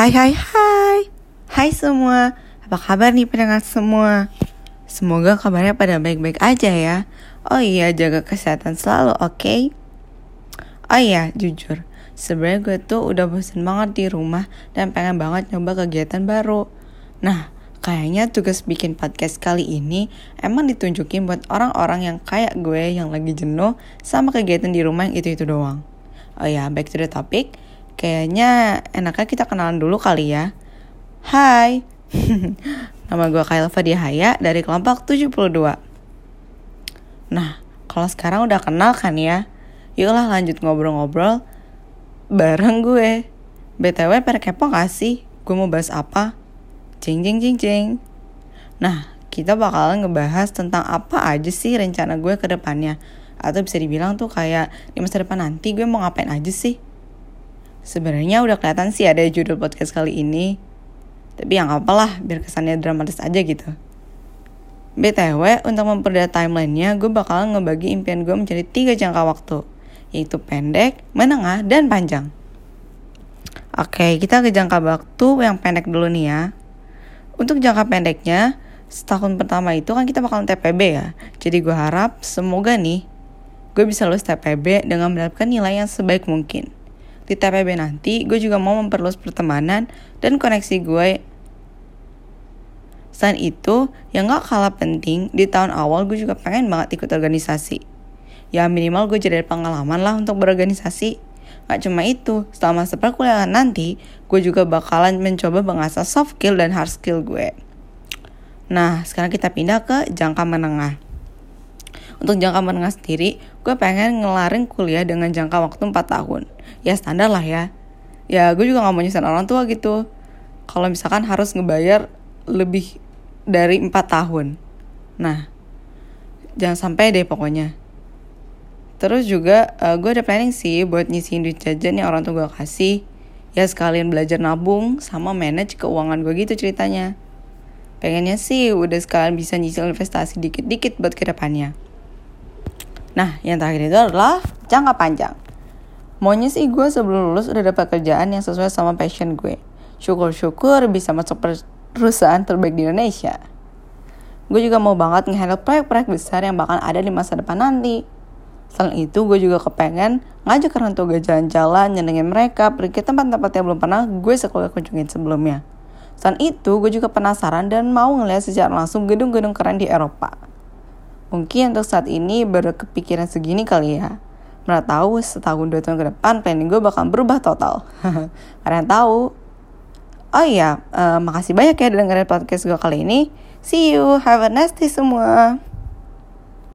Hai hai hai Hai semua Apa kabar nih pendengar semua Semoga kabarnya pada baik-baik aja ya Oh iya jaga kesehatan selalu oke okay? Oh iya jujur Sebenarnya gue tuh udah bosen banget di rumah Dan pengen banget nyoba kegiatan baru Nah Kayaknya tugas bikin podcast kali ini emang ditunjukin buat orang-orang yang kayak gue yang lagi jenuh sama kegiatan di rumah yang itu-itu doang. Oh ya, back to the topic. Kayaknya enaknya kita kenalan dulu kali ya. Hai, nama gue Kyle Fadihaya dari kelompok 72. Nah, kalau sekarang udah kenal kan ya? Yuklah lanjut ngobrol-ngobrol bareng gue. BTW pada kepo gak sih? Gue mau bahas apa? Jeng jeng jeng jeng. Nah, kita bakalan ngebahas tentang apa aja sih rencana gue ke depannya. Atau bisa dibilang tuh kayak di masa depan nanti gue mau ngapain aja sih. Sebenarnya udah kelihatan sih ada judul podcast kali ini. Tapi yang apalah, biar kesannya dramatis aja gitu. BTW, untuk memperdah timelinenya, gue bakal ngebagi impian gue menjadi tiga jangka waktu. Yaitu pendek, menengah, dan panjang. Oke, kita ke jangka waktu yang pendek dulu nih ya. Untuk jangka pendeknya, setahun pertama itu kan kita bakalan TPB ya. Jadi gue harap semoga nih gue bisa lulus TPB dengan mendapatkan nilai yang sebaik mungkin di TPB nanti gue juga mau memperluas pertemanan dan koneksi gue Selain itu, yang gak kalah penting, di tahun awal gue juga pengen banget ikut organisasi. Ya minimal gue jadi pengalaman lah untuk berorganisasi. Gak cuma itu, selama seperkuliahan nanti, gue juga bakalan mencoba mengasah soft skill dan hard skill gue. Nah, sekarang kita pindah ke jangka menengah. Untuk jangka menengah sendiri, gue pengen ngelarin kuliah dengan jangka waktu 4 tahun. Ya standar lah ya. Ya gue juga gak mau nyusahin orang tua gitu. Kalau misalkan harus ngebayar lebih dari empat tahun. Nah jangan sampai deh pokoknya. Terus juga uh, gue ada planning sih buat nyisihin duit jajan yang orang tua gue kasih. Ya sekalian belajar nabung sama manage keuangan gue gitu ceritanya. Pengennya sih udah sekalian bisa nyicil investasi dikit-dikit buat ke depannya nah yang terakhir itu adalah jangka panjang Maunya sih gue sebelum lulus udah dapat kerjaan yang sesuai sama passion gue. Syukur-syukur bisa masuk perusahaan terbaik di Indonesia. Gue juga mau banget ngehandle proyek-proyek besar yang bakal ada di masa depan nanti. Selain itu, gue juga kepengen ngajak orang tua gue jalan-jalan, nyenengin mereka, pergi ke tempat-tempat yang belum pernah gue sekolah kunjungin sebelumnya. Selain itu, gue juga penasaran dan mau ngeliat secara langsung gedung-gedung keren di Eropa. Mungkin untuk saat ini baru kepikiran segini kali ya. Mana tahu setahun dua tahun ke depan planning gue bakal berubah total. Kalian tahu. Oh iya, uh, makasih banyak ya udah dengerin podcast gue kali ini. See you, have a nice day semua.